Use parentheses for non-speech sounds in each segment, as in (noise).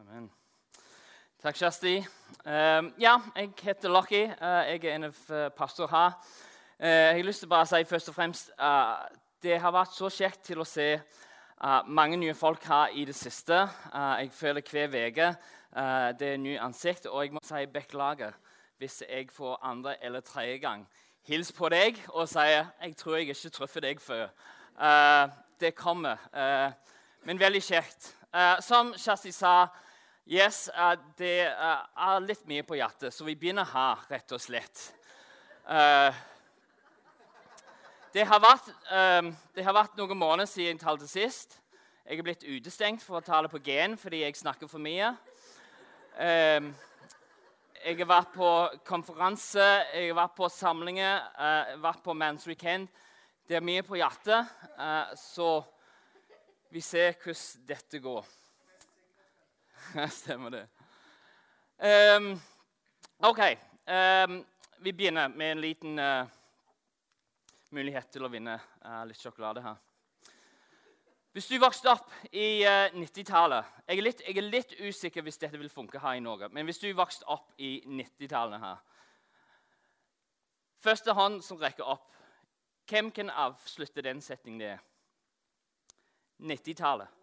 Amen. Takk, Kjersti. Um, ja, jeg heter Lucky. Uh, jeg er en av uh, pastor her. Uh, jeg har lyst til å si først og fremst uh, det har vært så kjekt til å se uh, mange nye folk her i det siste. jeg føler hver uke det er nye ansikt, og jeg må si beklager hvis jeg får andre eller tredje gang hilser på deg og sier 'Jeg tror jeg ikke treffer deg før'. det kommer. men veldig kjekt. som Kjersti sa Yes, uh, Det uh, er litt mye på hjertet, så vi begynner her, rett og slett. Uh, det, har vært, det, har vært, noen måneder siden jeg talte sist. Jeg er blitt utestengt for å tale på gen fordi jeg snakker for mye. jeg har vært på konferanse, jeg har vært på samlinger, jeg har vært på Mans Weekend. Det er mye på hjertet, så vi ser hvordan dette går. Stemmer det. Um, OK. Um, vi begynner med en liten uh, mulighet til å vinne uh, litt sjokolade her. Hvis du vokste opp i uh, eh, 90-tallet jeg, jeg, er litt usikker hvis dette vil funke her i Norge. Men hvis du vokste opp i 90-tallet her Første hånd som rekker opp. Hvem kan avslutte den setningen det er? 90-tallet.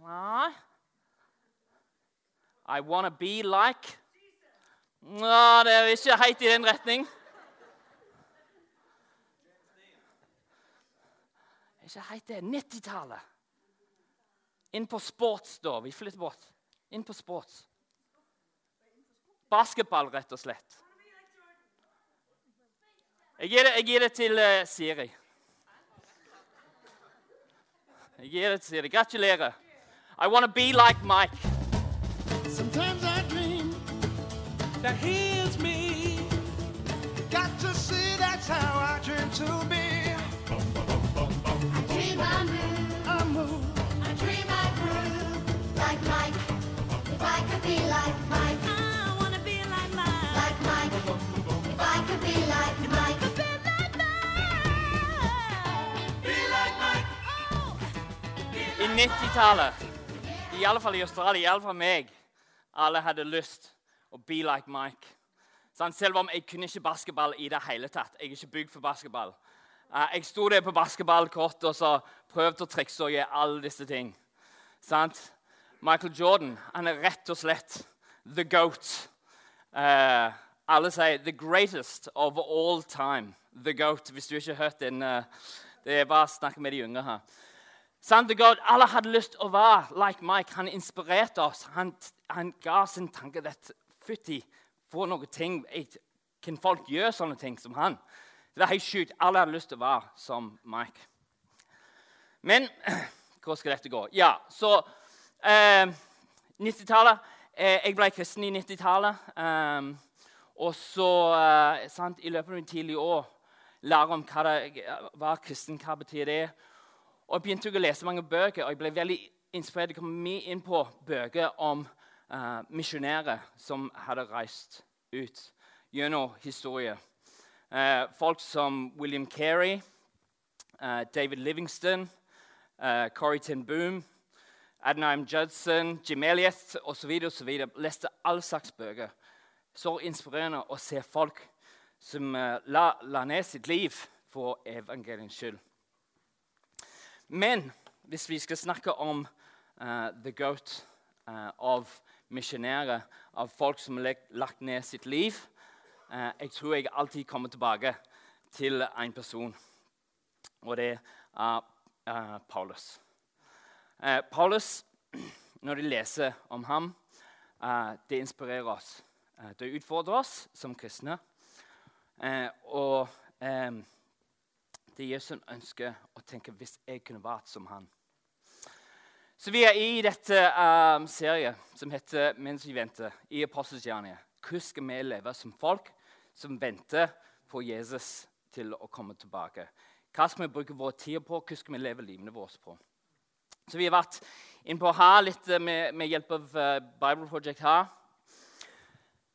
Nei I wanna be like Nå, det er ikke helt i den retning. Ikke helt det. 90-tallet. Inn på sports, da. Vi flytter bort. Inn på sports. Basketball, rett og slett. Jeg gir det, jeg gir det til uh, Siri. Jeg gir det til Siri. Gratulerer. I want to be like Mike. Sometimes I dream that he is me. Got to see that's how I dream to be. I dream I move. I move. I dream I groove like Mike. If I could be like Mike. I wanna be like Mike. Like Mike. If I could be like Mike. I 90-tallet i alle fall i Australia, i alle fall meg, alle hadde lyst å be like Mike. Sånn, selv om jeg kunne ikke basketball i det hele tatt. Jeg er ikke bygd for basketball. Uh, jeg sto der på basketballkort og så prøvde å trikse og gjøre alle disse ting. Sant? Michael Jordan han er rett og slett the goat. Uh, alle sier 'the greatest of all time'. The goat. Hvis du ikke har hørt den uh, Det er bare å snakke med de yngre her. God, alle hadde lyst til å være like Mike. Han inspirerte oss. Han, han ga sin tanke dette. fytti, for noen ting Kan folk gjøre sånne ting som han? Det var helt sjukt. Alle hadde lyst til å være som Mike. Men (clears throat) hvor skal dette gå? Ja, så eh, 90-tallet eh, Jeg ble kristen i 90-tallet. Eh, og så, eh, sant, i løpet av min tidlige år, lære om hva det var kristen, hva betyr det og Jeg begynte å lese mange bøker, og jeg ble veldig inspirert. Jeg kom mye inn på bøker om uh, misjonærer som hadde reist ut gjennom historie. Uh, folk som William Carey, uh, David Livingston, uh, Corrie ten Boom, Adnheim Judson, Jim Elliot osv. Leste all slags bøker. Så inspirerende å se folk som la, la ned sitt liv for evangeliens skyld. Men hvis vi skal snakke om uh, the goat uh, av misjonærer, av folk som har lagt ned sitt liv uh, Jeg tror jeg alltid kommer tilbake til en person, og det er Paulus. Paulus, når de leser om ham, det inspirerer oss. det utfordrer oss som kristne. og det er Jesu ønske å tenke hvis jeg kunne vært som han. Så Vi er i dette um, serien som heter 'Mens vi venter' i Apostelgjerningen. Hvordan skal vi leve som folk som venter på Jesus til å komme tilbake? Hva skal vi bruke vår tid på? Hvordan skal vi leve livene våre på? Så Vi har vært innpå her litt eh, med, med hjelp av uh, Bible Project her.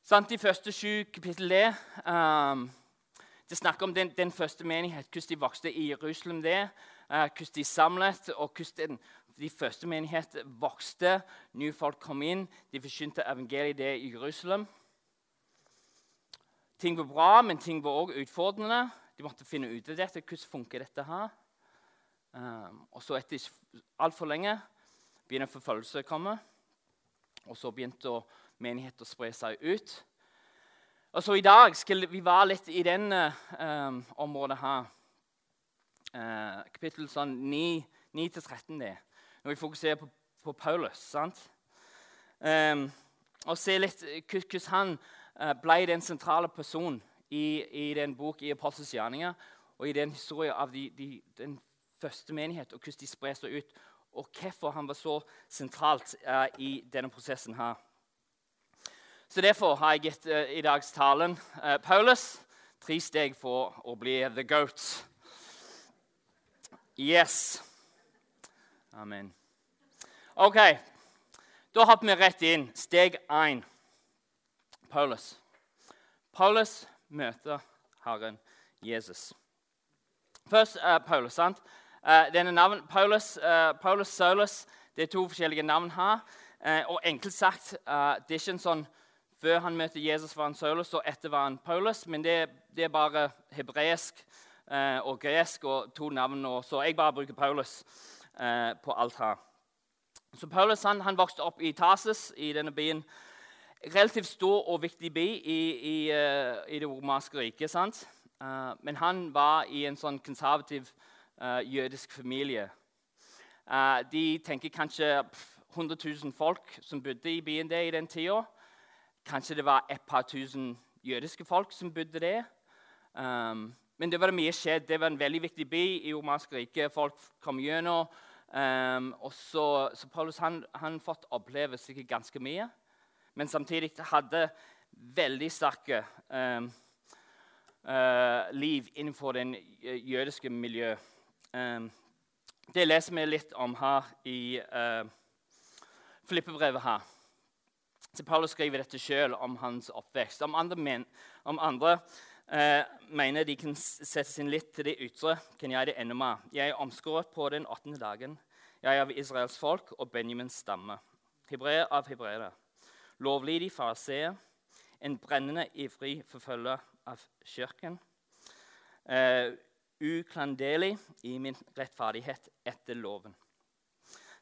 Sant, De første sju kapitlene um, det snakker om den, den, første menighet, hvordan de vokste i Jerusalem. det, uh, Hvordan de samlet, og hvordan de første menighetene vokste, nye folk kom inn, de forkynte evangeliet det i Jerusalem. Ting var bra, men ting var òg utfordrende. De måtte finne ut av dette. Hvordan funker dette her? Um, og så etter altfor lenge begynner forfølgelse å komme. Og så begynte menigheten å spre seg ut. Og så I dag skal vi være litt i denne um, området her. Uh, kapittel sånn 9-13. Når vi fokuserer på, på Paulus. sant? Um, og se litt hvordan han uh, ble den sentrale personen i, i den bok i Apostels gjerninger og i den historien av de, de, den første menighet, og hvordan de sprer seg ut, og hvorfor han var så sentralt uh, i denne prosessen her. Så Derfor har jeg gitt uh, i dags talen uh, Paulus tre steg for å bli the goat. Yes. Amen. OK. Da hopper vi rett inn. Steg én. Paulus. Paulus møter Herren Jesus. Først uh, Paulus. sant? Uh, denne navn, Paulus, uh, Paulus Saulus det er to forskjellige navn her. og enkelt sagt, det er ikke en sånn Før han møtte Jesus, var han Saulus, og etter var han Paulus. Men det, det er bare hebraisk og gresk og to navn. Og så jeg bare bruker Paulus på alt her. Så Paulus han, han vokste opp i Tarsus, i denne byen relativt stor og viktig by i, i, uh, i det romerske riket. Uh, men han var i en sånn konservativ uh, jødisk familie. de tenker kanskje 100 000 folk som bodde i byen der i den tida. Kanskje det var et par tusen jødiske folk som bodde der. Um, men det var mye skjedd. Det var en veldig viktig by i romansk rike. Folk kom gjennom. Um, så, så Paulus han, han fått oppleve sikkert ganske mye men samtidig hadde veldig sterke um, uh, liv innenfor den jødiske miljøet. Um, det leser vi litt om her i uh, Filippebrevet her. Så Paulus skriver dette sjøl om hans oppvekst. Om andre, men, om andre eh, mener de kan sette sin litt til det ytre, kan jeg det enda mer. Jeg er omskåret på den åttende dagen. Jeg er av Israels folk og Benjamins stamme. Hebreer av hebreere lovlydig fariseer, en brennende ivrig forfølger av kirken, Eh, uklandelig i min rettferdighet etter loven.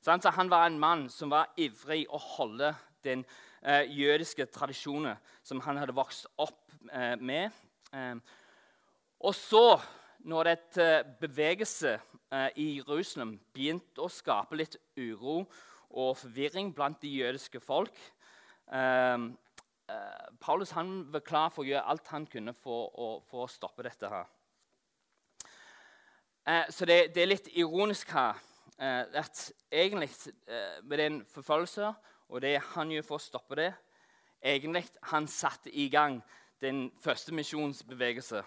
Så han var en mann som var ivrig å holde den uh, jødiske tradisjoner som han hadde vokst opp eh, med. og så, når dette bevegelse i Jerusalem begynte å skape litt uro og forvirring blant de jødiske folk, uh, Paulus var klar for å gjøre alt han kunne for å, for å stoppe dette. her. Eh, så det, det, er litt ironisk her eh, at egentlig med den forfølgelsen og det han gjør for å stoppe det Egentlig han satte i gang den første misjonsbevegelse.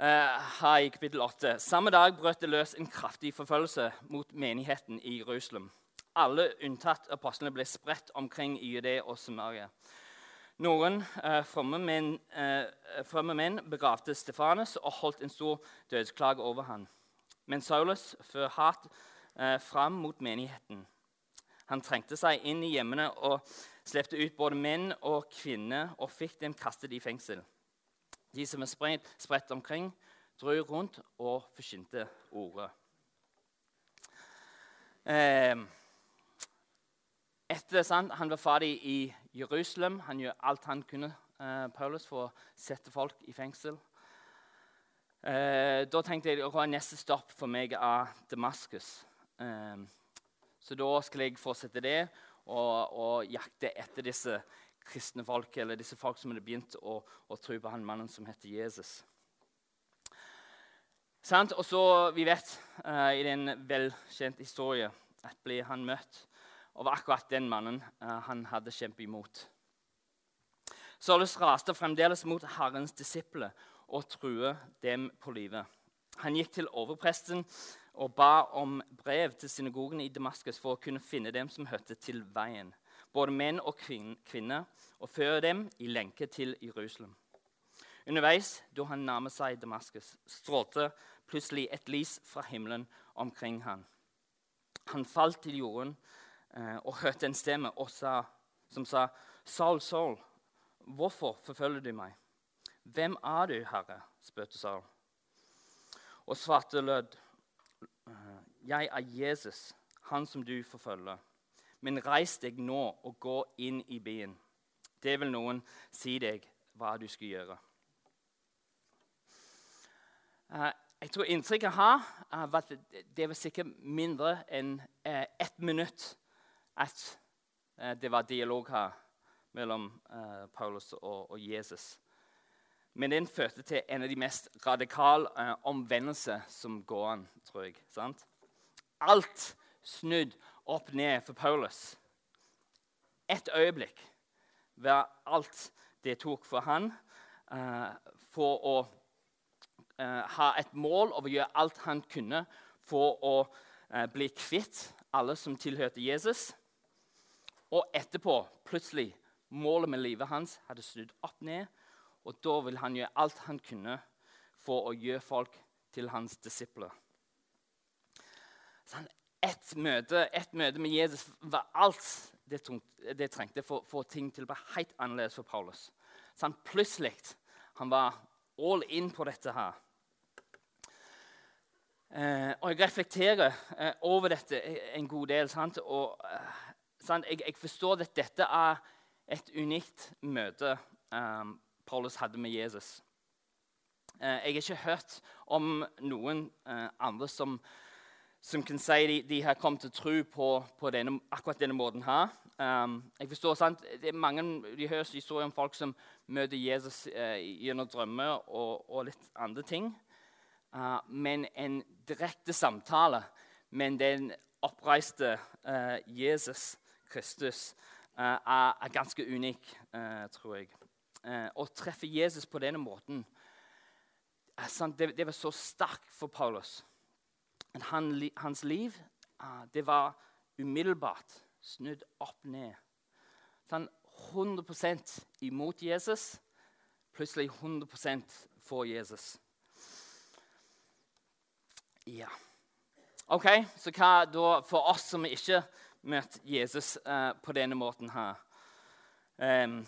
her i kapittel 8. Samme dag brøt det løs en kraftig forfølgelse mot menigheten i Jerusalem. Alle unntatt apostlene ble spredt omkring i Judea og Samaria. Noen eh, fromme, menn, eh, fremme menn begravde Stefanus og holdt en stor dødsklage over ham. Men Saulus førte hat eh, fram mot menigheten. Han trengte seg inn i hjemmene og slepte ut både menn og kvinner og fikk dem kastet i fengsel. De som var spredt, spredt omkring, dro rundt og forkynte ordet. Eh, etter sant, Han var ferdig i Jerusalem. Han gjør alt han kunne eh, Paulus, for å sette folk i fengsel. Eh, da tenkte jeg at neste stopp for meg er Damaskus. Eh, så da skal jeg fortsette det og, og, jakte etter disse kristne folk, eller disse folk som hadde begynt å, å tro på han mannen som heter Jesus. Sant? Og så, Vi vet uh, i den velkjente historien at blir han møtt var akkurat den mannen uh, han hadde kjempet imot. Saulus raste fremdeles mot Herrens disipler og truet dem på livet. Han gikk til overpresten og ba om brev til synagogen i Damaskus for å kunne finne dem som hørte til veien, både menn og kvinner, og føre dem i lenke til Jerusalem. Underveis, da han nærmet seg Damaskus, strålte plutselig et lys fra himmelen omkring ham. Han falt til jorden eh, og hørte en stemme sa, som sa, 'Saul, Saul, hvorfor forfølger du meg?' 'Hvem er du, Herre?' spurte Saul. Og svarte lød, 'Jeg er Jesus, han som du forfølger.' 'Men reis deg nå og gå inn i byen.' 'Det vil noen si deg hva du skal gjøre.' Eh, jeg tror inntrykket har var at det var sikkert mindre enn eh, ett minutt at eh, det var dialog her mellom Paulus og Jesus. Men den førte til en av de mest radikale eh, omvendelser som går an, tror jeg. Sant? Alt snudd opp ned for Paulus. Et øyeblikk var alt det tok for han uh, for å uh, ha et mål og gjøre alt han kunne for å uh, bli kvitt alle som tilhørte Jesus. Og etterpå, plutselig, målet med livet hans hadde snudd opp ned og da ville han gjøre alt han kunne for å gjøre folk til hans disipler. Så ett møte, et møte med Jesus var alt det, det trengte for å få ting til å bli helt annerledes for Paulus. Så han plutselig han var all in på dette her. Eh, og jeg reflekterer eh, over dette en god del. Sant? Og eh, sant? Jeg, jeg, forstår at dette er et unikt møte um, Paulus hadde med Jesus. Eh, jeg har ikke hørt om noen eh, andre som, som kan si de, de har kommet til tro på, på denne, akkurat denne måten her. Um, jeg forstår, sant? Det er mange, De høres historier om folk som møter Jesus uh, gjennom drømmer og, og, litt andre ting. Uh, men en direkte samtale med den oppreiste uh, Jesus Kristus er, er, ganske unik, tror jeg eh, å treffe Jesus på denne måten det, det, var så sterkt for Paulus. Han, hans liv eh, det var umiddelbart snudd opp ned. Sånn 100% imot Jesus, plutselig 100% for Jesus. Ja. Ok, Så hva da for oss som ikke møtte Jesus uh, på denne måten her? Um,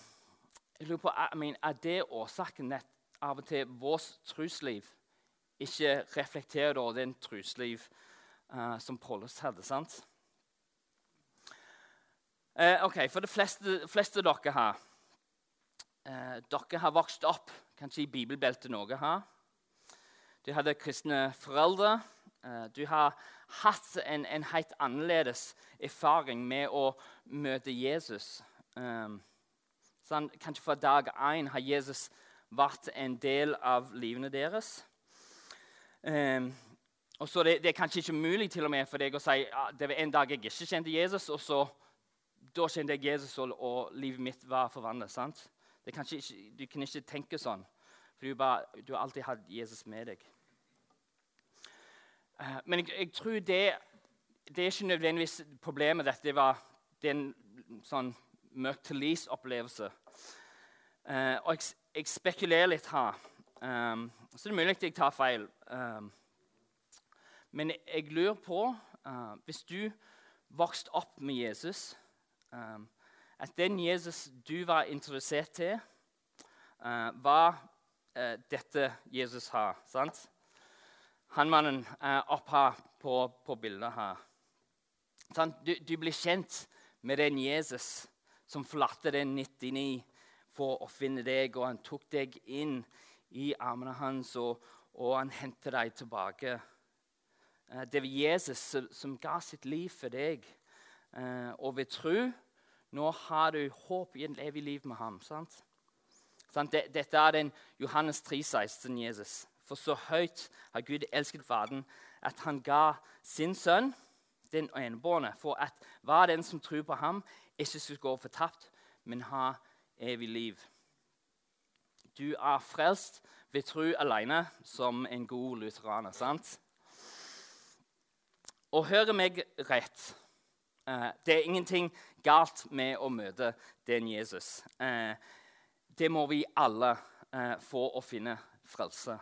jeg lurer på, I mean, Er det årsaken av og til vårt trosliv ikke reflekterer over den trusliv uh, som Paulus hadde? sant? Uh, ok, For de fleste, fleste dere her uh, Dere har vokst opp kanskje i bibelbeltet Norge her. Du hadde kristne foreldre. du har hatt en, en helt annerledes erfaring med å møte Jesus. Um, Sånn, kanskje fra dag én har Jesus vært en del av livene deres. Um, og så det, det, er kanskje ikke mulig til og med for deg å si ja, det var en dag jeg ikke kjente Jesus, og så da kjente jeg Jesus, og, og livet mitt var forvandlet. sant? Ikke, du kan ikke tenke sånn, for du, bare, du har alltid hatt Jesus med deg. Uh, men jeg, jeg, tror det, det er ikke nødvendigvis problemet. Dette var den sånn møkt til livs-opplevelse. Uh, og jeg, jeg, spekulerer litt her. Um, så det er mulig at jeg tar feil. Um, men jeg, lurer på uh, Hvis du vokste opp med Jesus um, At den Jesus du var interessert til, uh, var dette Jesus har. sant? Han mannen opp her på, på bildet her. Du, du, blir kjent med den Jesus som forlatte den 99 for å finne deg, og han tok deg inn i armene hans, og, og han henter deg tilbake. Eh, det var Jesus som ga sitt liv for deg. Eh, og ved tro nå har du håp i et evig liv med ham. sant? Dette er den Johannes 3, 16, Jesus. For så høyt har Gud elsket verden at han ga sin sønn, den enebårne, for at hver den som tror på ham, ikke skal gå fortapt, men ha evig liv. Du er frelst ved tro alene, som en god lutheraner. sant? Og hører meg rett eh, Det er ingenting galt med å møte den Jesus. Eh, det må vi alle eh, få å finne frelse.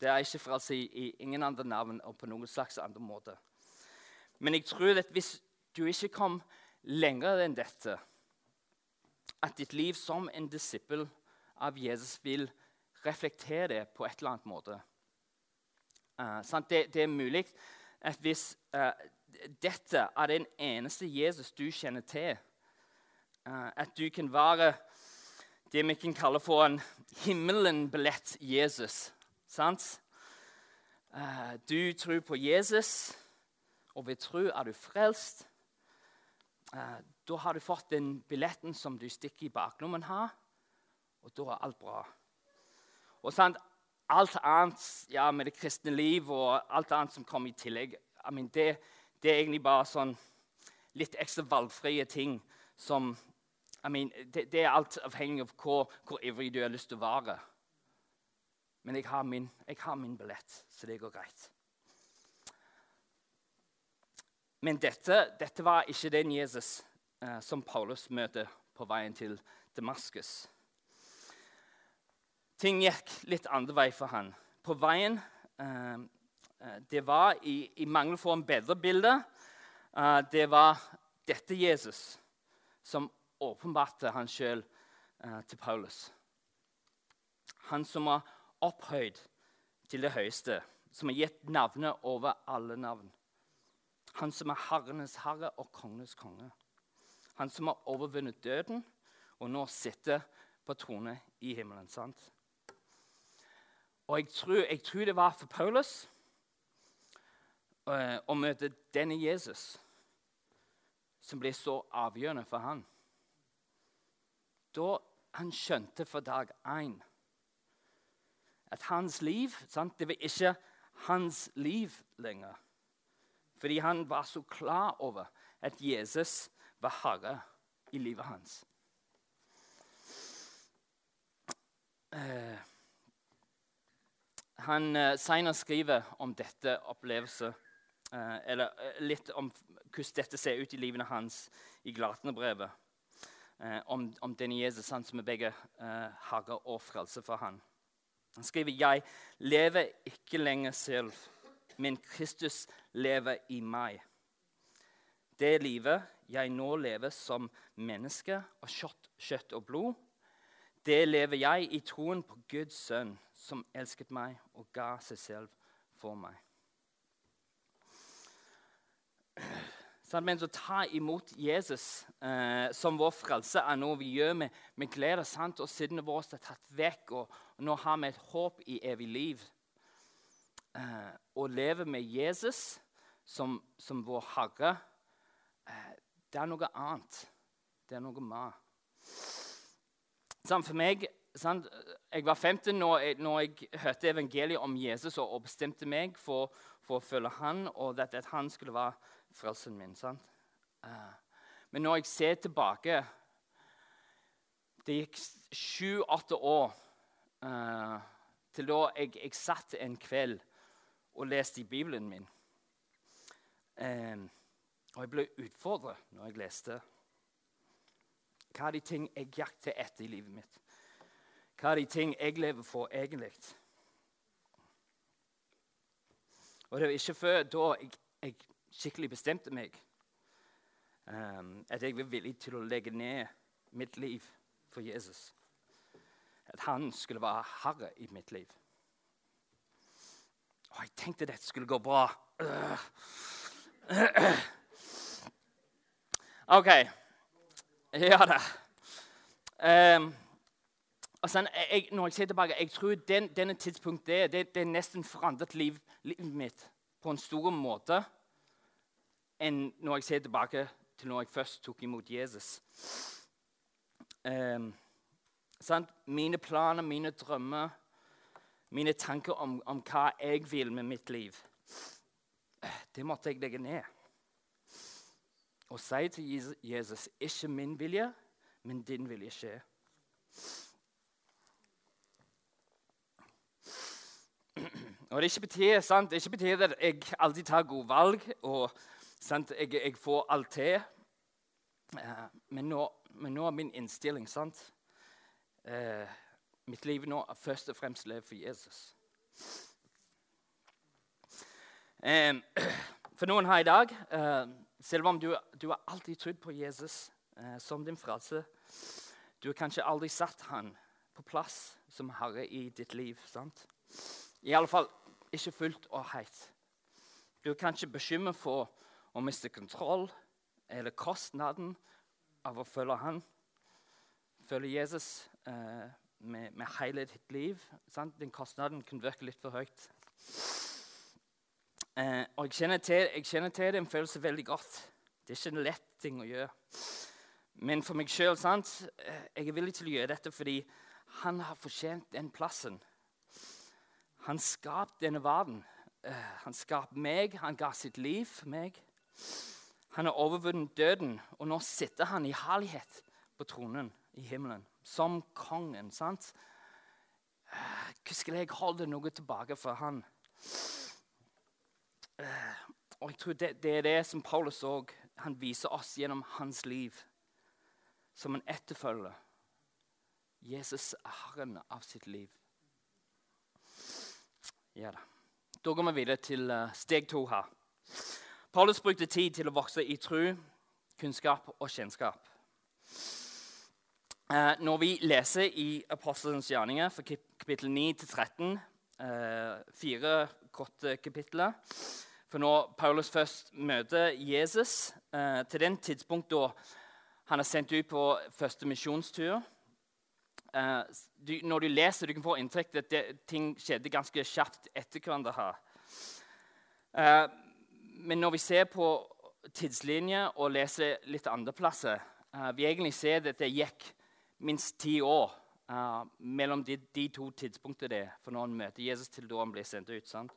Det er ikke frelse i, ingen andre navn og på noen slags andre måte. Men jeg tror at hvis du ikke kom lenger enn dette, at ditt liv som en disippel av Jesus vil reflektere det på et eller annet måte. Uh, det, det, er mulig at hvis uh, dette er den eneste Jesus du kjenner til, uh, at du kan være det vi kan kalle for en himmelen-billett-Jesus. Sant? du tror på Jesus, og ved tro er du frelst. da har du fått den billetten som du stikker i baklommen har, og da er alt bra. Og sant, alt annet ja, med det kristne liv og alt annet som kommer i tillegg, I mean, det, det, er egentlig bare sånn litt ekstra valgfrie ting som I mean, det, det, er alt avhengig av hvor, hvor, ivrig du har lyst til å være. Men jeg har, min, jeg har min billett, så det går greit. Men dette, dette var ikke den Jesus eh, som Paulus møter på veien til Damaskus. Ting gikk litt andre vei for han. På veien eh, eh, Det var, i, i mangel for en bedre bilde, eh, det var dette Jesus som åpenbarte han sjøl eh, til Paulus. Han som var opphøyd til det høyeste, som har gitt navnet over alle navn. Han som er herrenes herre og kongenes konge. Han som har overvunnet døden og nå sitter på trone i himmelen. sant? Og jeg tror, jeg tror, det var for Paulus uh, å møte denne Jesus som ble så avgjørende for han. Da han skjønte for dag én at hans liv sant, det var ikke hans liv lenger. Fordi han var så klar over at Jesus var herre i livet hans. Uh, han uh, senere skriver om dette opplevelsen, uh, eller uh, litt om hvordan dette ser ut i livene hans i Glatene-brevet. Uh, om, om, denne Jesus han som er begge herre og frelse for han. Han skriver jeg lever ikke lenger selv, men Kristus lever i meg. Det livet jeg nå lever som menneske av kjøtt, kjøtt og blod, det lever jeg i troen på Guds sønn, som elsket meg og ga seg selv for meg. Men å ta imot Jesus eh, som vår frelse er noe vi gjør med, med glede. sant? Og Syndene våre er tatt vekk, og, nå har vi et håp i evig liv. Eh, å leve med Jesus som, som vår Herre, eh, det er noe annet. Det er noe mer. For meg sant? Jeg var 15 når jeg, når jeg, hørte evangeliet om Jesus og, bestemte meg for, for, å følge han, og at, at han skulle være frelsen min. sant? men når jeg ser tilbake Det gikk sju-åtte år uh, til da jeg, jeg, satt en kveld og leste i Bibelen min. Um, og jeg ble utfordret når jeg leste. Hva er de ting jeg jakter etter i livet mitt? Hva de ting jeg lever for egentlig? Og det var ikke før da jeg, jeg skikkelig bestemte meg um, at jeg var villig til å legge ned mitt liv for Jesus. At han skulle være herre i mitt liv. Og jeg tenkte dette skulle gå bra. (clears throat) OK. Ja da. Um, altså, jeg, når jeg ser tilbake, jeg tror den, denne tidspunktet det, det nesten forandret liv, livet mitt på en stor måte enn når jeg ser tilbake til når jeg først tok imot Jesus. Um, mine planer, mine drømmer, mine tanker om, om hva jeg vil med mitt liv, det måtte jeg legge ned og si til Jesus ikke min vilje, men din vilje skje. Og det ikke betyr, sant? Det ikke betyr at jeg alltid tar gode valg og sant? Jeg, jeg får alt til. Uh, men, nå, men, nå, er min innstilling sant? Uh, mitt liv nå er først og fremst levd for Jesus. Um, For noen her i dag, eh, selv om du, du har alltid trodd på Jesus eh, som din frelse Du har kanskje aldri satt han på plass som herre i ditt liv. sant? I alle fall ikke fullt og helt. Du er kanskje bekymret for å miste kontroll eller kostnaden av å følge han. Følge Jesus eh, med, med, hele ditt liv. Sant? Den kostnaden kan virke litt for høyt. Eh, og jeg kjenner, til, jeg kjenner til den følelsen veldig godt. Det er ikke en lett ting å gjøre. Men for meg sjøl eh, jeg er villig til å gjøre dette fordi han har fortjent den plassen. Han skapte denne verden. Eh, han skapte meg, han ga sitt liv for meg. Han har overvunnet døden, og nå sitter han i herlighet på tronen i himmelen som kongen. sant? Eh, Hvordan jeg holde noe tilbake for han? Og jeg tror det, det er det som Paulus òg viser oss gjennom hans liv som en etterfølger. Jesus er herren av sitt liv. Ja da. Da går vi videre til eh, steg to her. Paulus brukte tid til å vokse i tro, kunnskap og kjennskap. Eh, når vi leser i Apostelens gjerninger fra kapittel 9 til 13, eh, fire korte kapitler For når Paulus først møter Jesus, til den tidspunkt da han er sendt ut på første misjonstur. Uh, du, når du leser, du kan få inntrykk at det, ting skjedde ganske kjapt etter hverandre. her. Uh, men når vi ser på tidslinjer og leser litt andre plasser, uh, vi egentlig ser at det gikk minst ti år mellom de, de, to tidspunktene for når han møter Jesus, til da han blir sendt ut. sant?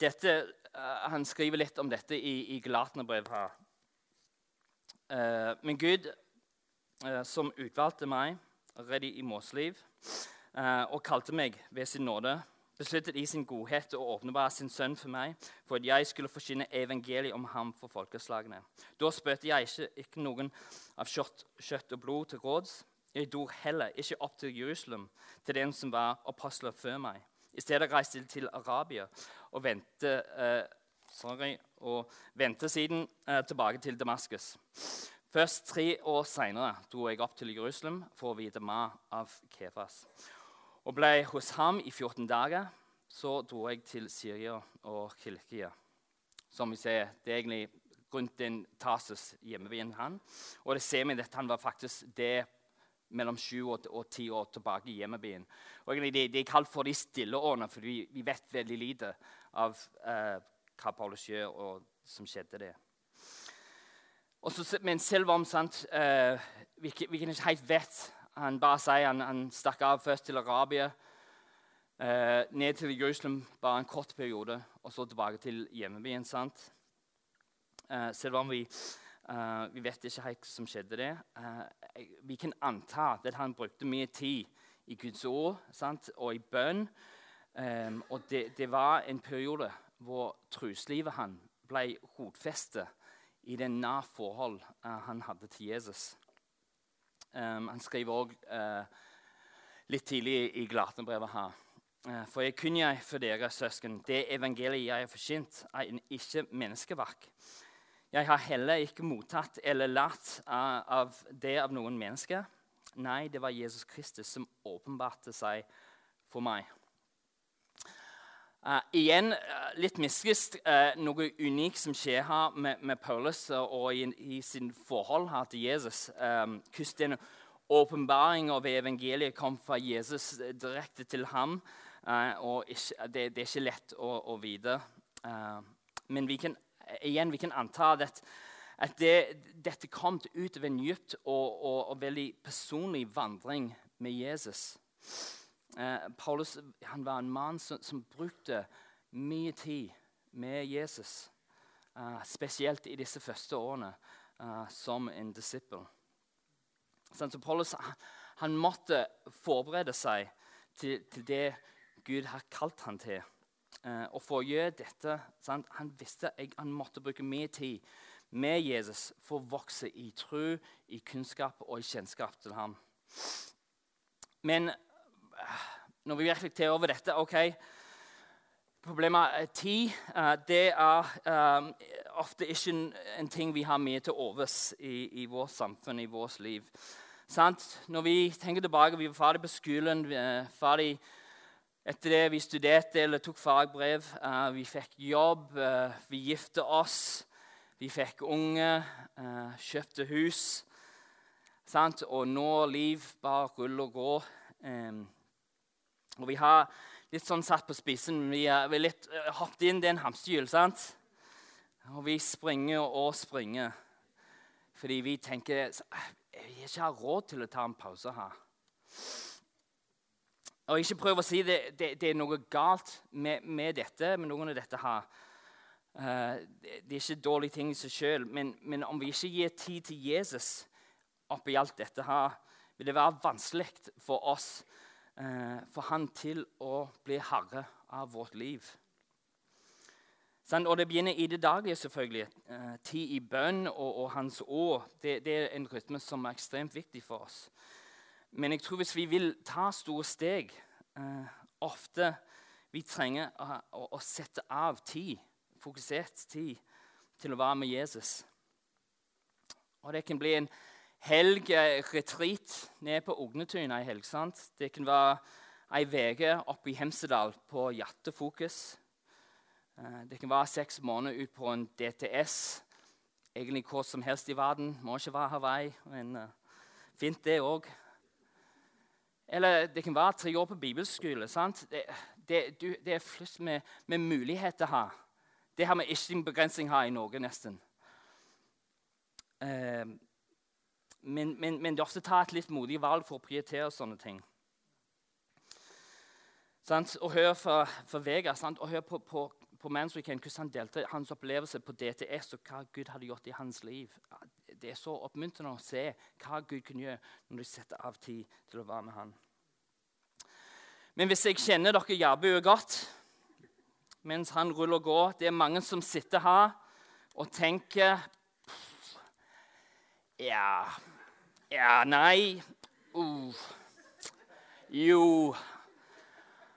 dette Eh, han skriver litt om dette i, i Galatene-brev her. Uh, men Gud, uh, som utvalgte meg redd i Måsliv uh, og kalte meg ved sin nåde, besluttet i sin godhet å åpenbare sin sønn for meg, for at jeg skulle forsyne evangeliet om ham for folkeslagene. Da spøtte jeg ikke, ikke, noen av kjøtt, kjøtt og blod til råds. Jeg dro heller ikke opp til Jerusalem, til den som var apostler før meg. I stedet reiste jeg til Arabia og vendte, eh, siden eh, tilbake til Damaskus. Først tre år seinere dro jeg opp til Jerusalem for å vite mer av Kefas. Og ble hos ham i 14 dager. Så dro jeg til Syria og Kilkia. Som vi ser, det er egentlig rundt den Tarsus hjemmebyen han. Og det ser vi at han var faktisk det mellom sju og ti år tilbake i hjemmebyen. Og egentlig, det er kalt for de stille årene, for vi, vi vet veldig lite av eh, hva Paulus gjør, og som skjedde det. Så, men selv om sant, eh, vi, vi ikke helt vet Han bare sier han, han stakk av først til Arabia, eh, ned til Jerusalem bare en kort periode, og så tilbake til hjemmebyen. sant? Eh, selv om vi Uh, vi vet ikke helt hva som skjedde det. Uh, vi kan anta at han brukte mye tid i Guds ord sant? og i bønn. Um, og det, det, var en periode hvor troslivet han ble rotfestet i det nær forhold uh, han hadde til Jesus. Um, han skriver òg litt tidlig i Glatenbrevet her. For jeg kunne jeg for dere, søsken, det evangeliet jeg har forkynt, er ikke menneskeverk. Jeg har heller ikke mottatt eller lært av det av noen mennesker. Nei, det var Jesus Kristus som åpenbarte seg for meg. Uh, igjen uh, litt misvisst. Uh, noe unikt som skjer her med, med Paulus og i, i, sin forhold her til Jesus. Um, hvordan åpenbaring av evangeliet kom fra Jesus direkte til ham. og ikke, det, det, er ikke lett å, å vite. men vi kan igjen, vi kan anta at, at det, dette kom ut av en dypt og, og, og, veldig personlig vandring med Jesus. Eh, Paulus var en mann som, som, brukte mye tid med Jesus. Eh, spesielt i disse første årene eh, som en disippel. Så Paulus han måtte forberede seg til, til det Gud har kalt han til. Eh, og for å gjøre dette sant? Han visste at han måtte bruke mye tid med Jesus for å vokse i tro, i kunnskap og i kjennskap til ham. Men når vi reflekterer over dette ok, Problemet tid. eh, det er um, ofte ikke en, en ting vi har mye til overs i, i vårt samfunn, i vårt liv. Sant? Når vi tenker tilbake, vi var ferdig på skolen, er ferdig etter det vi studerte eller tok fagbrev. Uh, vi fikk jobb, uh, vi gifte oss, vi fikk unge, uh, kjøpte hus. Sant? Og nå liv bare ruller og går. Em, og vi har litt sånn satt på spissen. Vi er, er litt uh, hoppet inn i en hamsterhjul. sant? Og vi springer og springer fordi vi tenker jeg har ikke har råd til å ta en pause her. Og ikke prøv å si det, det, det er noe galt med, med dette, med noen av dette her. Uh, det, det er ikke dårlige ting i seg sjøl, men, men om vi ikke gir tid til Jesus oppi alt dette her, vil det være vanskelig for oss, eh, for han til å bli herre av vårt liv. Og det begynner i det daglige, selvfølgelig. Eh, tid i bønn og, og Hans år. Det, det, er en rytme som er ekstremt viktig for oss. Men jeg tror hvis vi vil ta store steg eh, Ofte vi trenger å, å, å, sette av tid, fokusert tid, til å være med Jesus. Og det kan bli en helg, eh, retreat nede på Ognetuna i helg. sant? Det kan være ei uke oppe i Hemsedal på Hjertefokus. Eh, det kan være seks måneder ut på en DTS. Egentlig hvor som helst i verden. Må ikke være Hawaii. men uh, Fint, det òg. Eller det kan være tre år på bibelskole. sant? Det, det, du, det er flust med, med, muligheter her. Det har vi ikke en begrensning her i Norge, nesten. Eh, men, men, men, det er ofte ta et litt modig valg for å prioritere sånne ting. Sant? Og hør fra, fra Vega sant? og hør på, på, på Weekend hvordan han delte hans opplevelse på DTS og hva Gud hadde gjort i hans liv. Det er så oppmuntrende å se hva Gud kunne gjøre når du setter av tid til å være med han. Men hvis jeg kjenner dere Jærbu godt mens han ruller og går Det er mange som sitter her og tenker Ja Ja, nei uh, Jo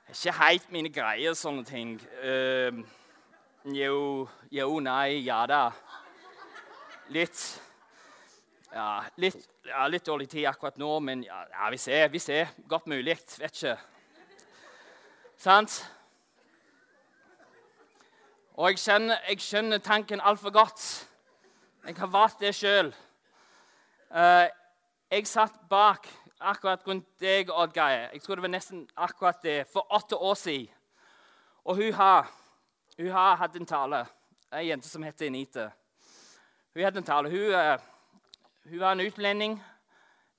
Ikke helt mine greier, sånne ting. Uh, jo, jo, nei, ja da. Litt ja, litt, ja, litt, dårlig tid akkurat nå, men ja, ja, vi ser. Vi ser. Godt mulig. Vet ikke. Sant? Og jeg skjønner, jeg skjønner tanken altfor godt. Jeg har valgt det sjøl. Jeg satt bak akkurat rundt deg, Oddgeir. Jeg tror det var nesten akkurat det, for åtte år siden. Og hun har, hun har hatt en tale. Ei jente som heter Enite. Hun hadde en tale. Hun, uh, hun var en utlending,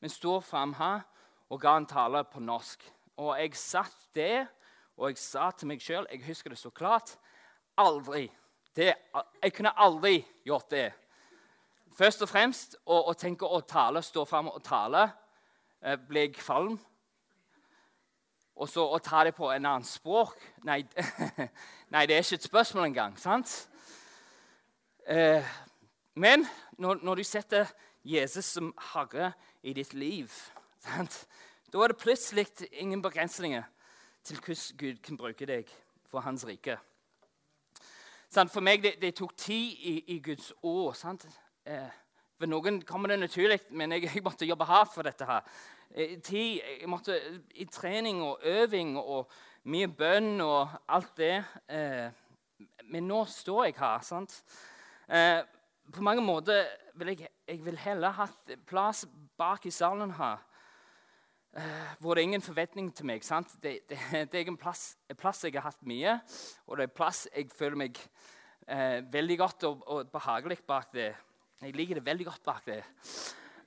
men sto fram her og ga en tale på norsk. Og jeg satt der og jeg sa til meg sjøl Jeg husker det så klart. Aldri. Det, jeg kunne aldri gjort det. Først og fremst å, å tenke å tale, stå fram og tale, eh, ble jeg kvalm. Og så å ta det på en annen språk Nei, (laughs) nei det er ikke et spørsmål engang. sant? Eh, men når, når, du setter Jesus som herre i ditt liv, sant? da er det plutselig ingen begrensninger til hvordan Gud kan bruke deg for hans rike. For meg det, det tok tid i, i, Guds år. sant? Eh, for noen kommer det naturlig, men jeg, (laughs) jeg, måtte jobbe hardt for dette. her. Eh, tid, jeg måtte I trening og øving og mye bønn og alt det. Eh, men nå står jeg her. sant? Eh, på mange måter vil jeg, jeg vil heller hatt plass bak i salen her Uh, hvor det er ingen forventning til meg. Det, det, det, er en plass, en plass, jeg har hatt mye, og det er en plass jeg føler meg uh, veldig godt og, og, behagelig bak det. Jeg liker det veldig godt bak det.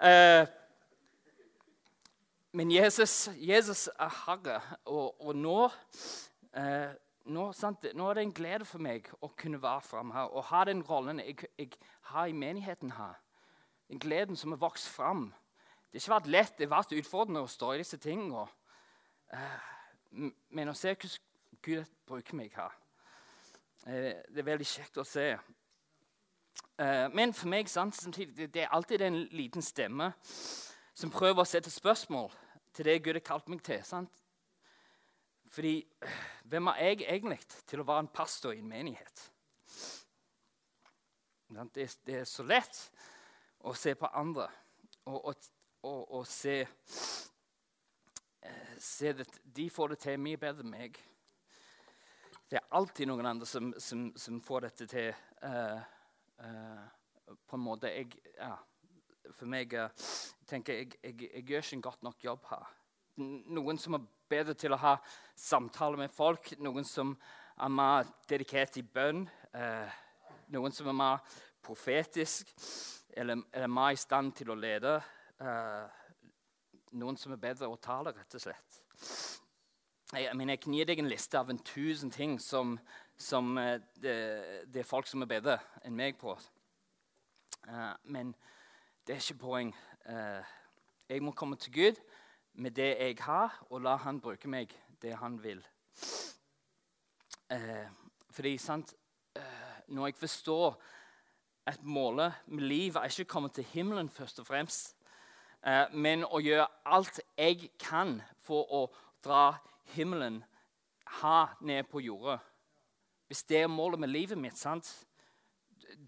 Uh, men Jesus, Jesus, er herre, og, og nå, nå, sant, nå, er det en glede for meg å kunne være fram her og ha den rollen jeg, jeg har i menigheten her. Den gleden som har vokst fram det har ikke vært lett, det har vært utfordrende å stå i disse tingene. Uh, men å se hvordan Gud bruker meg her, uh, det er veldig kjekt å se. Uh, men for meg sant, samtidig, det er alltid en liten stemme som prøver å sette spørsmål til det Gud har kalt meg til. Sant? Fordi hvem er jeg egentlig til å være en pastor i en menighet? Det, det er så lett å se på andre og, og, og, og se, eh, se at de får det til mye bedre enn meg. Det er alltid noen andre som, som, som får dette til uh, uh, på en måte jeg, ja, For meg uh, tenker jeg, jeg, jeg gjør ikke en godt nok jobb her. Noen som er bedre til å ha samtaler med folk, noen som er mer dedikert i bønn. noen som er mer profetisk eller, eller mer i stand til å lede. noen som er bedre å tale, rett og slett. Jeg, jeg, jeg gi deg en liste av en tusen ting som, som uh, det, det, er folk som er bedre enn meg på. Uh, men det er ikke poeng. Uh, jeg må komme til Gud med det jeg har, og la Han bruke meg det Han vil. fordi, sant Når jeg forstår at målet med livet er ikke å komme til himmelen først og fremst, men å gjøre alt jeg kan for å dra himmelen ha ned på jorda. Hvis det er målet med livet mitt, sant?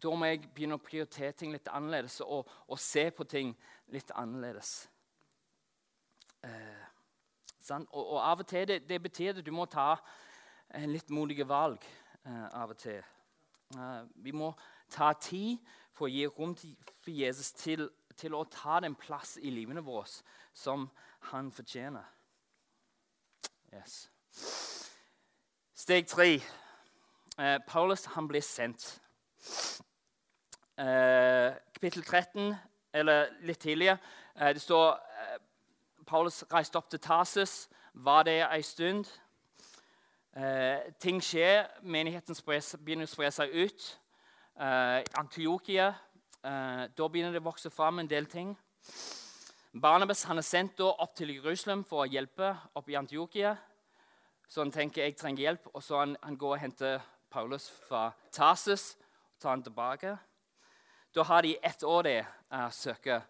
da må jeg begynne å prioritere ting litt annerledes og, og se på ting litt annerledes. Eh, og, og, av og til det, det betyr at du må ta en litt modige valg. Eh, av og til. Eh, vi må ta tid for å gi rom til, for Jesus til, til å ta den plass i livene våre som han fortjener. Yes. Steg tre. Eh, Paulus han blir sendt. Eh, kapittel 13, eller litt tidligere, eh, det står eh, Paulus reiste opp til Tarsus, var der ei stund. Eh, ting skjer. Menigheten spres, begynner å spre seg ut. Eh, Antiokia Da begynner det å vokse fram en del ting. Barnabas han er sendt opp til Jerusalem for å hjelpe opp i Antiokia. Så han tenker jeg trenger hjelp, og så han, han går og henter Paulus fra Tarsus og tar han tilbake. Da har de ett år det uh, søker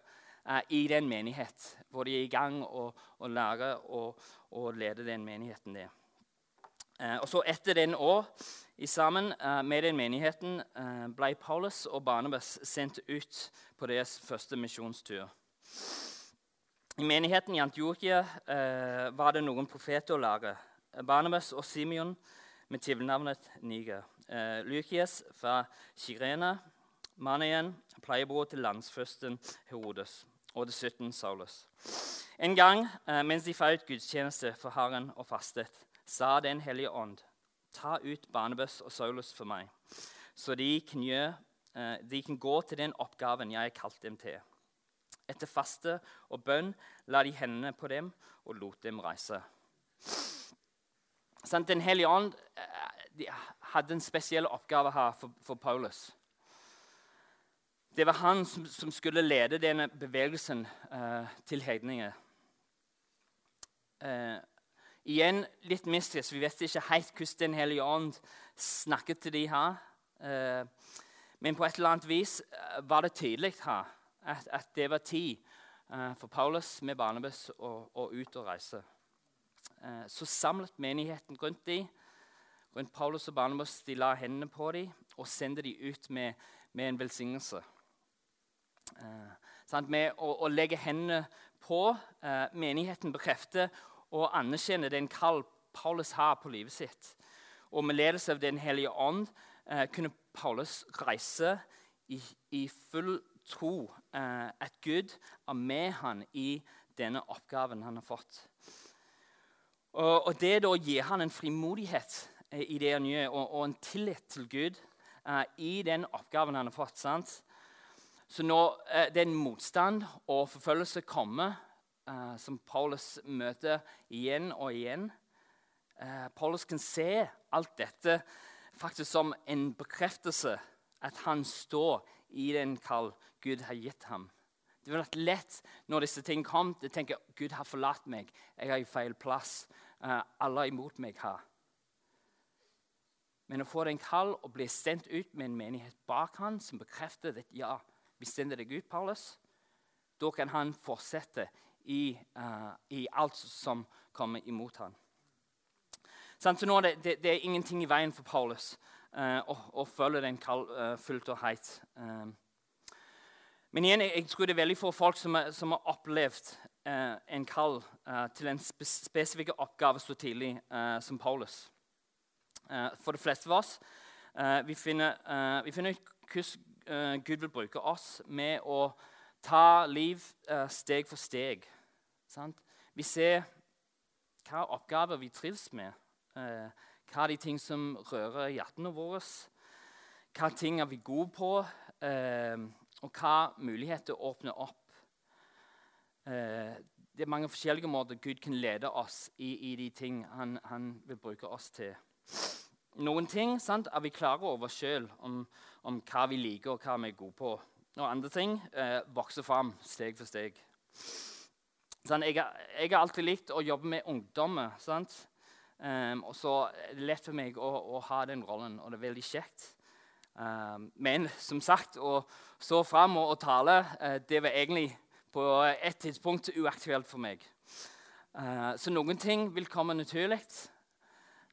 uh, i den menighet, hvor de er i gang og, og lærer og, og leder den menigheten. Det. Uh, og så Etter den år i sammen med den menigheten ble Paulus og Barnabas sendt ut på deres første misjonstur. I menigheten i Antiokia eh, var det noen profeter å lære. Barnabas og Simeon med tilnavnet Niger. Eh, Lykies fra Kirena. igjen, pleiebror til landsfyrsten Herodes. Og dessuten Saulus. En gang eh, mens de feiret gudstjeneste for Herren og fastet, sa Den hellige ånd, ta ut Barnebøss og Saulus for meg, så de kan, gjøre, eh, de kan gå til den oppgaven jeg har kalt dem til. Etter faste og bønn la de hendene på dem og lot dem reise. Den hellige ånd eh, hadde en spesiell oppgave her for, for Paulus. Det var han som, som skulle lede denne bevegelsen uh, til hedninger. Uh, igjen litt mystisk. Vi vet ikke helt hvordan Den hellige ånd snakket til de her. Uh, men på et eller annet vis var det tydelig her at, at det var tid for Paulus med Barnabas å, å ut og reise. Uh, så samlet menigheten rundt dem. Rundt Paulus og Barnabas de la hendene på dem og sendte dem ut med, med en velsignelse. Uh, med å, å, legge hendene på menigheten bekrefter og anerkjenner den kall Paulus har på livet sitt. Og med ledelse av Den hellige ånd kunne Paulus reise i, i full tro eh, at Gud er med han i denne oppgaven han har fått. Og, og Det da gir han en frimodighet eh, i det gjør, og, og en tillit til Gud uh, i den oppgaven han har fått. sant? Så når uh, den motstand og forfølgelse kommer, uh, som Paulus møter igjen og igjen uh, Paulus kan se alt dette faktisk som en bekreftelse at han står i den kall Gud har gitt ham. Det ville vært lett når disse ting kom, å tenke Gud har forlatt meg. Jeg er i feil plass. Uh, alle imot meg ha. Men å få den kall og bli sendt ut med en menighet bak han som bekrefter at ja, vi sender deg ut, Paulus, da kan han fortsette i, uh, i alt som kommer imot han. Så nå det, det, det, er ingenting i veien for Paulus uh, å, å, følge den kall uh, fullt og helt. Uh, men igjen, jeg, jeg, tror det er veldig få folk som har opplevd en kall til en spe spesifikk oppgave så tidlig som Paulus. for de fleste av oss vi finner, vi finner hvordan Gud vil bruke oss med å ta liv steg for steg. Sant? Vi ser hva oppgaver vi trives med. Eh, hva er de ting som rører hjertene våre? Hva ting er vi gode på? Eh, og hva muligheter åpner opp? Eh, det er mange forskjellige måter Gud kan lede oss i, i de ting han, han, vil bruke oss til. Noen ting sant, er vi klare over sjøl, om, om, hva vi liker og hva vi er gode på. Og andre ting eh, vokser fram steg for steg. Sånn, jeg, har alltid likt å jobbe med ungdommer. Um, og så er det lett for meg å, å, ha den rollen, og det er veldig kjekt. Um, men som sagt, å stå fram og, og tale, uh, det var egentlig på et tidspunkt uaktuelt for meg. Uh, så noen ting vil komme naturlig.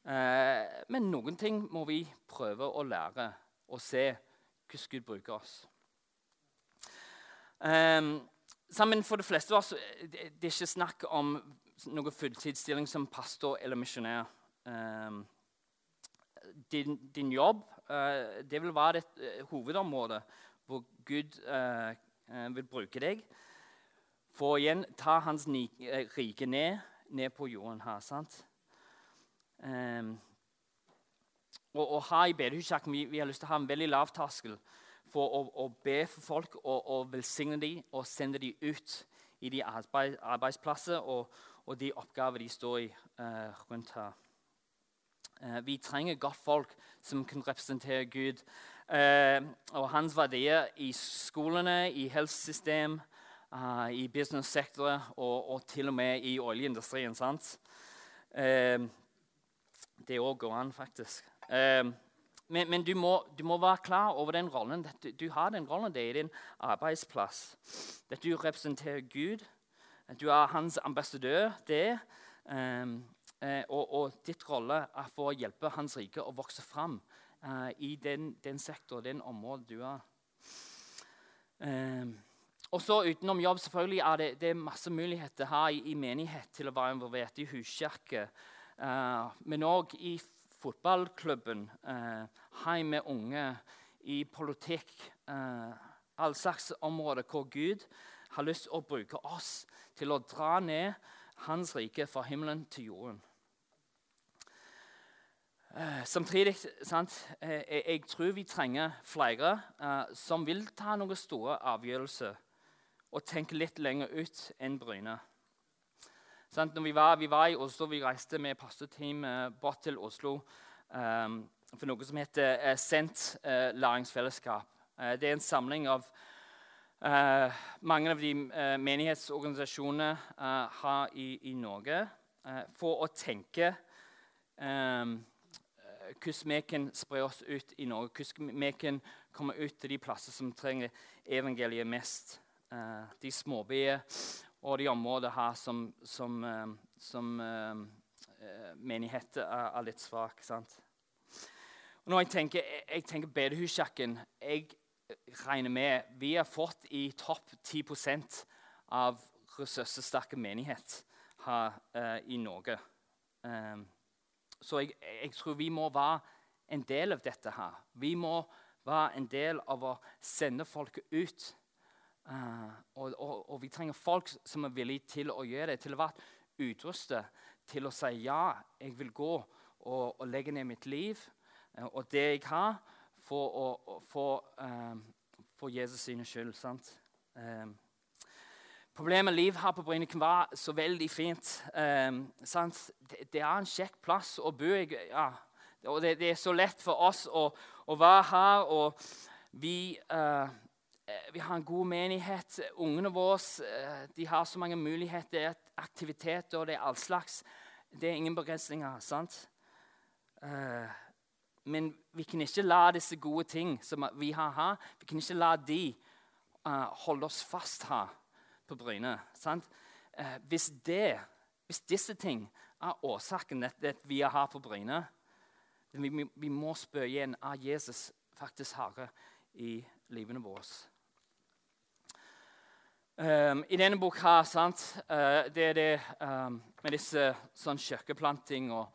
Uh, men noen ting må vi prøve å lære og se hvordan Gud bruker oss. Um, Sammen for de fleste av oss det, er ikke snakk om noen fulltidsstilling som pastor eller misjonær. Din, din, jobb det vil være et hovedområde hvor Gud vil bruke deg for å igjen ta hans rike ned, ned, på jorden her. sant? Um, og, og her i bedehuskirken vi, vi har lyst til å ha en veldig lav terskel for å, å, be for folk og, og velsigne dem og sende dem ut i de arbeid, arbeidsplasser og, og, de oppgaver de står i uh, rundt her. Uh, vi trenger godt folk som kan representere Gud uh, og hans verdier i skolene, i helsesystem, i businesssektorer og, og, til og med i oljeindustrien. sant? det òg går an, faktisk. Men, men du, må, du, må, være klar over den rollen. Du, du har den rollen det er din arbeidsplass. At du representerer Gud. At du er hans ambassadør. det. Um, og, og, ditt rolle er for å hjelpe hans rike å vokse fram uh, i den, den sektor, den området du er. Um, og så Utenom jobb selvfølgelig er det, det er masse muligheter her i, i, menighet til å være involvert i huskirke. Uh, men òg i fotballklubben, uh, hjemme med unge, i politikk Uh, All slags områder hvor Gud har lyst til å bruke oss til å dra ned Hans rike fra himmelen til jorden. Uh, samtidig sant, eh, jeg, jeg, tror vi trenger flere uh, som vil ta noen store avgjørelser og tenke litt lenger ut enn Bryne. Når vi var, vi var, i Oslo, vi reiste med pastorteamet eh, bort til Oslo um, for noe som heter uh, Sent uh, læringsfellesskap. Uh, det er en samling av mange av de menighetsorganisasjonene har i, i Norge for å tenke um, hvordan vi kan spre oss ut i Norge. Hvordan vi kan komme ut til de plasser som trenger evangeliet mest. De småbyer og de områder her som, som, eh, som uh, menigheter er, er, litt svak. sant? Når jeg tenker, jeg tenker bedehuskirken Jeg regner med vi har fått i topp 10 av ressurssterke menighet her uh, i Norge. Um, så jeg, jeg, tror vi må være en del av dette her. Vi må være en del av å sende folket ut og, og, og, vi trenger folk som er villige til å gjøre det, til å være utrustet til å si ja, jeg vil gå og, og legge ned mitt liv uh, og det jeg har, for, å, for, um, for Jesus sine skyld. sant? Problemet med liv her på Bryne kan være så veldig fint. Det, det, er en kjekk plass å bo Jeg, Ja. Og det, det, er så lett for oss å, å være her. og vi... Uh, Eh, vi har en god menighet. Ungene våre eh, de har så mange muligheter, aktiviteter og det er all slags. Det er ingen begrensninger. sant? Eh, men vi kan ikke la disse gode ting som vi har her, vi kan ikke la de holde oss fast her på Bryne. sant? Hvis, det, hvis disse ting er årsaken til at vi er her på Bryne. Vi, vi må spørre igjen er Jesus faktisk herre i livene våre. Um, I denne boka sant, uh, det er det um, med disse sånn kjøkkenplanting og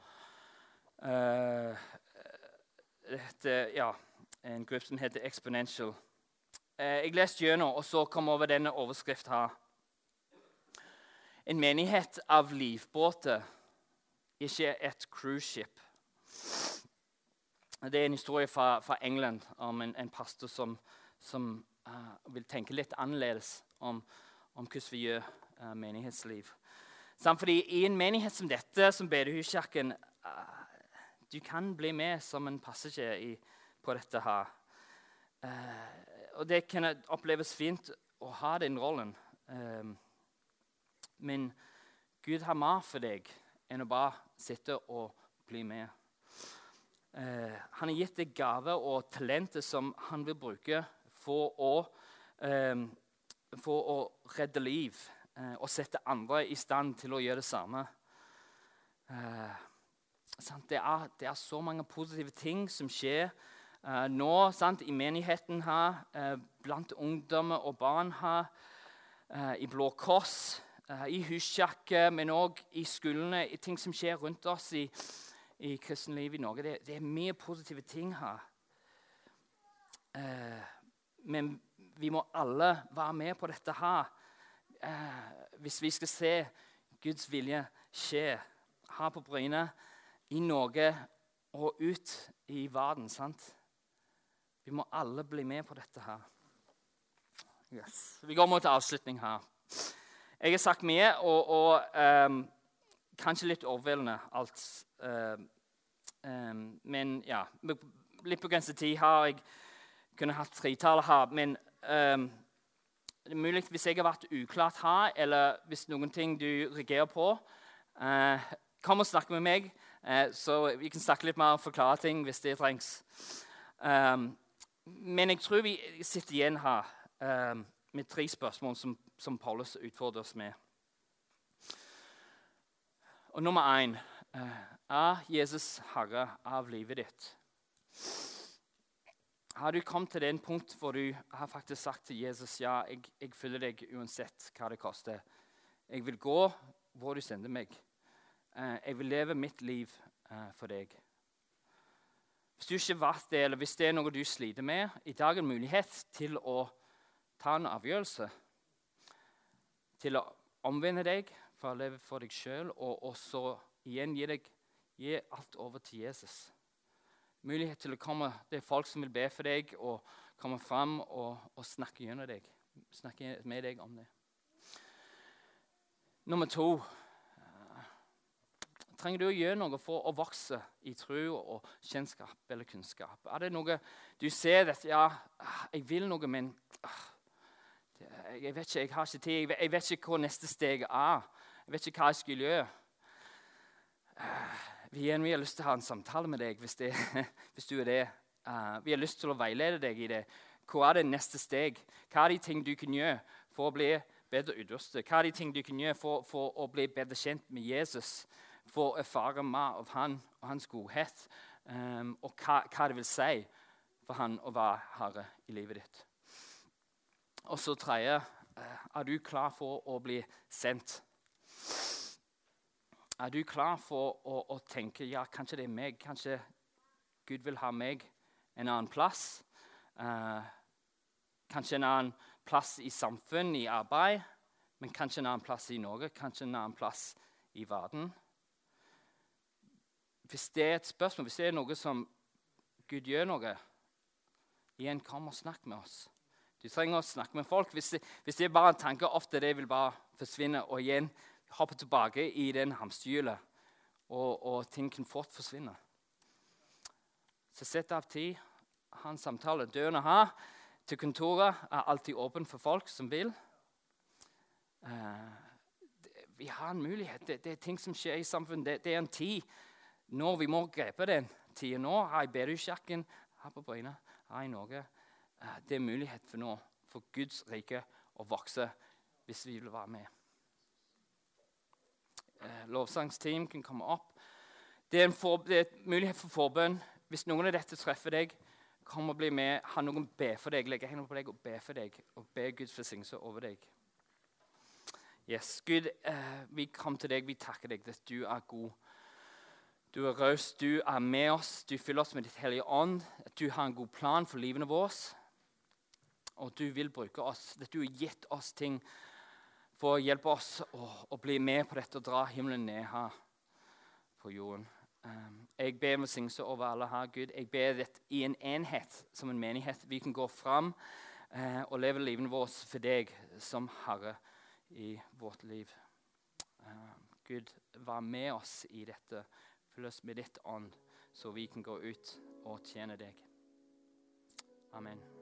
uh, dette, ja, En gruppe som heter Exponential. Uh, jeg leste gjennom, og så kom over denne overskriften her. En menighet av livbåter, ikke et cruiseskip. Det er en historie fra, fra England om en, en pastor som, som vil tenke litt annerledes om, om hvordan vi gjør uh, menighetsliv. Samt fordi I en menighet som dette, som Bedehuskirken uh, Du kan bli med som en passasjer på dette her. og det kan oppleves fint å ha den rollen. men Gud har mer for deg enn å bare sitte og bli med. Uh, han har gitt deg gaver og talenter som han vil bruke for å, eh, for å redde liv eh, og sette andre i stand til å gjøre det samme. Eh, det er, det, er, så mange positive ting som skjer eh, nå sant, i menigheten her, eh, blant ungdommer og barn her, i Blå Kors, i huskjakke, men òg i skolene. i Ting som skjer rundt oss i i kristenlivet i Norge. Det, det, er mye positive ting her. Eh, men vi må alle være med på dette her eh, hvis vi skal se Guds vilje skje her på Bryne, i Norge og ut i verden. sant? Vi må alle bli med på dette her. Yes. Vi går mot avslutning her. Jeg har sagt mye, og, og um, kanskje litt overveldende alt. Uh, um, men ja, litt begrenset tid har jeg kunne hatt tretallet her. Men um, det er mulig hvis jeg har vært uklart her, eller hvis noen ting du reagerer på, uh, kom og snakk med meg, uh, så vi kan snakke litt mer og forklare ting hvis det trengs. Um, men jeg tror vi sitter igjen her um, med tre spørsmål som, som Paulus utfordrer oss med. Og nummer én uh, Er Jesus herre av livet ditt? Har du kommet til den punkt hvor du har faktisk sagt til Jesus ja, jeg, jeg følger deg uansett hva det koster. Jeg vil gå hvor du sender meg. Eh, jeg vil leve mitt liv eh, for deg. Hvis du ikke vært det, eller hvis det er noe du sliter med, i dag er det mulighet til å ta en avgjørelse. Til å omvende deg for å leve for deg sjøl, og, og, så igjen gi, deg, gi alt over til Jesus. Mulighet til å komme Det er folk som vil be for deg og komme fram og, og snakke gjennom deg. Snakke med deg om det. Nummer to Trenger du å gjøre noe for å vokse i tro og kjennskap eller kunnskap? Er det noe du ser at ja, jeg vil noe, men ah, jeg vet ikke, jeg har ikke tid. Jeg vet ikke hvor neste steg er. Jeg vet ikke hva jeg skulle gjøre. Vi, igjen, vi har lyst til å ha en samtale med deg hvis, det, (laughs) hvis du er det. Uh, vi har lyst til å veilede deg i det. Hva er det neste steg? Hva er de ting du kan gjøre for å bli bedre utrustet? Hva er de ting du kan gjøre for, for å bli bedre kjent med Jesus? For å erfare mer av han og hans godhet, um, og hva, hva, det vil si for han å være herre i livet ditt. Og så tredje uh, er du klar for å bli sendt? Er du klar for å, å, tenke ja, kanskje det er meg? Kanskje Gud vil ha meg en annen plass? Uh, kanskje en annen plass i samfunn, i arbeid? Men kanskje en annen plass i Norge? Kanskje en annen plass i verden? Hvis det er et spørsmål, hvis det er noe som Gud gjør noe Igjen, kom og snakk med oss. Du trenger å snakke med folk. Hvis det, hvis det er bare en tanke, ofte det vil bare forsvinne. Og igjen, hoppe tilbake i den hamsterhjulet, og, og, ting kan fort forsvinne. Så sett av tid, Hans samtale. Dørene her til kontoret er alltid åpen for folk som vil. Uh, vi har en mulighet. Det, det, er ting som skjer i samfunnet. Det, det er en tid når vi må grepe den tida nå. Her i Bedehuskirken, her på Bryna, her i Norge. Uh, det er mulighet for nå, for Guds rike å vokse hvis vi vil være med. Eh, lovsangsteam kan komme opp. Det er for, det er en mulighet for forbønn. Hvis noen av dette treffer deg, kom og bli med. Ha noen be for deg, legge hendene på deg og be for deg. Og be Guds velsignelse over deg. Yes, Gud, eh, vi kom til deg. Vi takker deg at du er god. Du er raus, du er med oss, du fyller oss med ditt hellige ånd. At du har en god plan for livene våre. Og du vil bruke oss. At du har gitt oss ting for å hjelpe oss å, å bli med på dette og dra himmelen ned her på jorden. Um, jeg ber om velsignelse over alle her, Gud. Jeg ber at i en enhet, som en menighet, vi kan gå fram uh, og leve livene våre for deg som Herre i vårt liv. Uh, Gud, vær med oss i dette. Fyll oss med ditt ånd, så vi kan gå ut og tjene deg. Amen.